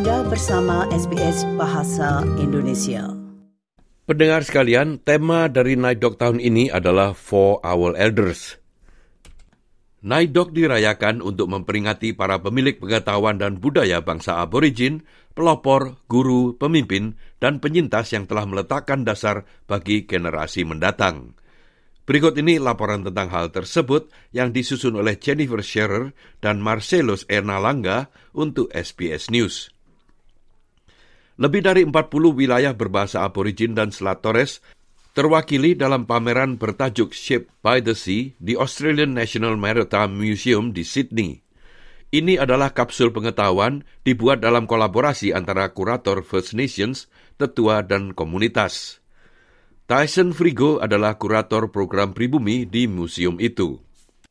Anda bersama SBS Bahasa Indonesia. Pendengar sekalian, tema dari Night Dog tahun ini adalah For Our Elders. Night Dog dirayakan untuk memperingati para pemilik pengetahuan dan budaya bangsa aborigin, pelopor, guru, pemimpin, dan penyintas yang telah meletakkan dasar bagi generasi mendatang. Berikut ini laporan tentang hal tersebut yang disusun oleh Jennifer Scherer dan Marcelos Ernalanga untuk SBS News. Lebih dari 40 wilayah berbahasa aborigin dan Selat Torres terwakili dalam pameran bertajuk Shaped by the Sea di Australian National Maritime Museum di Sydney. Ini adalah kapsul pengetahuan dibuat dalam kolaborasi antara kurator First Nations, tetua, dan komunitas. Tyson Frigo adalah kurator program pribumi di museum itu.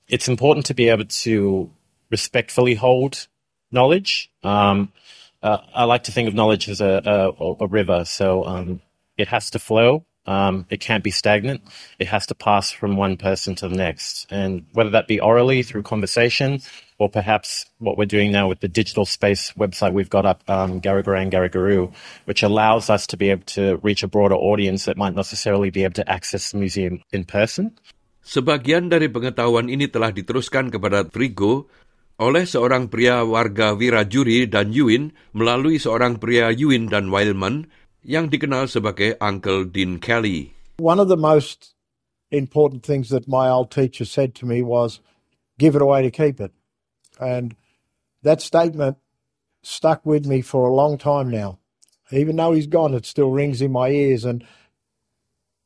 It's important to be able to respectfully hold knowledge. Um, uh, I like to think of knowledge as a, a, a river, so um, it has to flow. Um, it can't be stagnant. It has to pass from one person to the next. And whether that be orally through conversation or perhaps what we're doing now with the digital space website we've got up, um, Garagaran Garagaru, which allows us to be able to reach a broader audience that might necessarily be able to access the museum in person. Sebagian dari pengetahuan ini telah diteruskan kepada Frigo oleh seorang pria warga Wiradjuri dan Yuin melalui seorang pria Yuin dan Wildman yang dikenal sebagai Uncle Dean Kelly. One of the most important things that my old teacher said to me was, give it away to keep it. And that statement stuck with me for a long time now. Even though he's gone, it still rings in my ears. And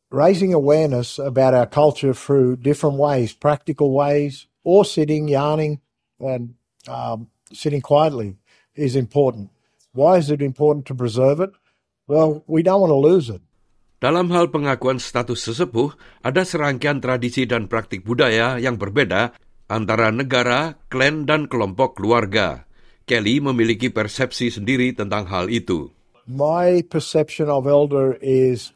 raising awareness about our culture through different ways, practical ways, or sitting, yarning, and um, sitting quietly is important. Why is it important to preserve it? Well, we don't want to lose it. Dalam hal pengakuan status sesepuh, ada serangkaian tradisi dan praktik budaya yang berbeda antara negara, klan, dan kelompok keluarga. Kelly memiliki persepsi sendiri tentang hal itu. My perception of elder is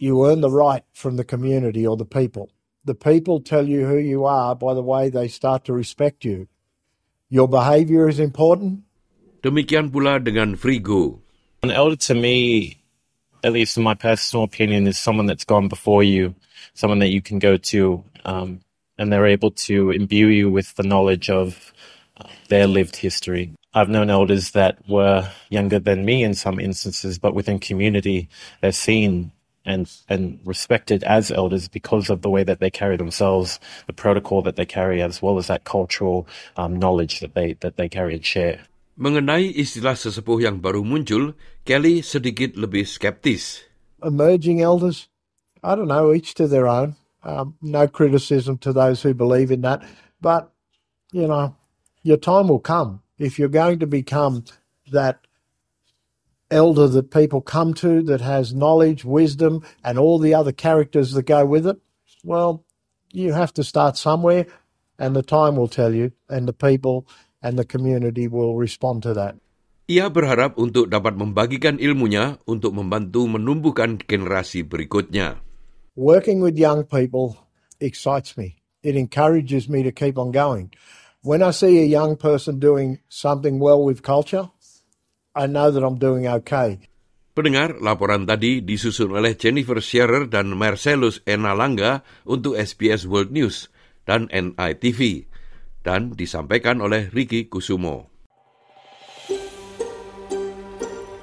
you earn the right from the community or the people. The people tell you who you are by the way they start to respect you. Your behavior is important. Demikian pula dengan Frigo. An elder to me, at least in my personal opinion, is someone that's gone before you, someone that you can go to um, and they're able to imbue you with the knowledge of uh, their lived history. I've known elders that were younger than me in some instances, but within community, they're seen and and respected as elders because of the way that they carry themselves, the protocol that they carry, as well as that cultural um, knowledge that they that they carry and share. Mengenai istilah sesepuh yang baru muncul, Kelly sedikit lebih skeptis. Emerging elders, I don't know, each to their own. Um, no criticism to those who believe in that. But, you know, your time will come. If you're going to become that elder that people come to that has knowledge, wisdom, and all the other characters that go with it, well, you have to start somewhere, and the time will tell you, and the people and the community will respond to that. Ia berharap untuk dapat membagikan ilmunya untuk membantu menumbuhkan generasi berikutnya. working with young people excites me. It encourages me to keep on going. When I see a young person doing something well with culture, I know that I'm doing okay. Pendengar, laporan tadi disusun oleh Jennifer Scherer dan Marcellus Enalanga untuk SBS World News dan NITV dan disampaikan oleh Ricky Kusumo.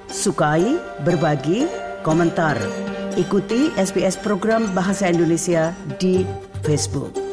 Sukai, berbagi, komentar. Ikuti SBS program Bahasa Indonesia di Facebook.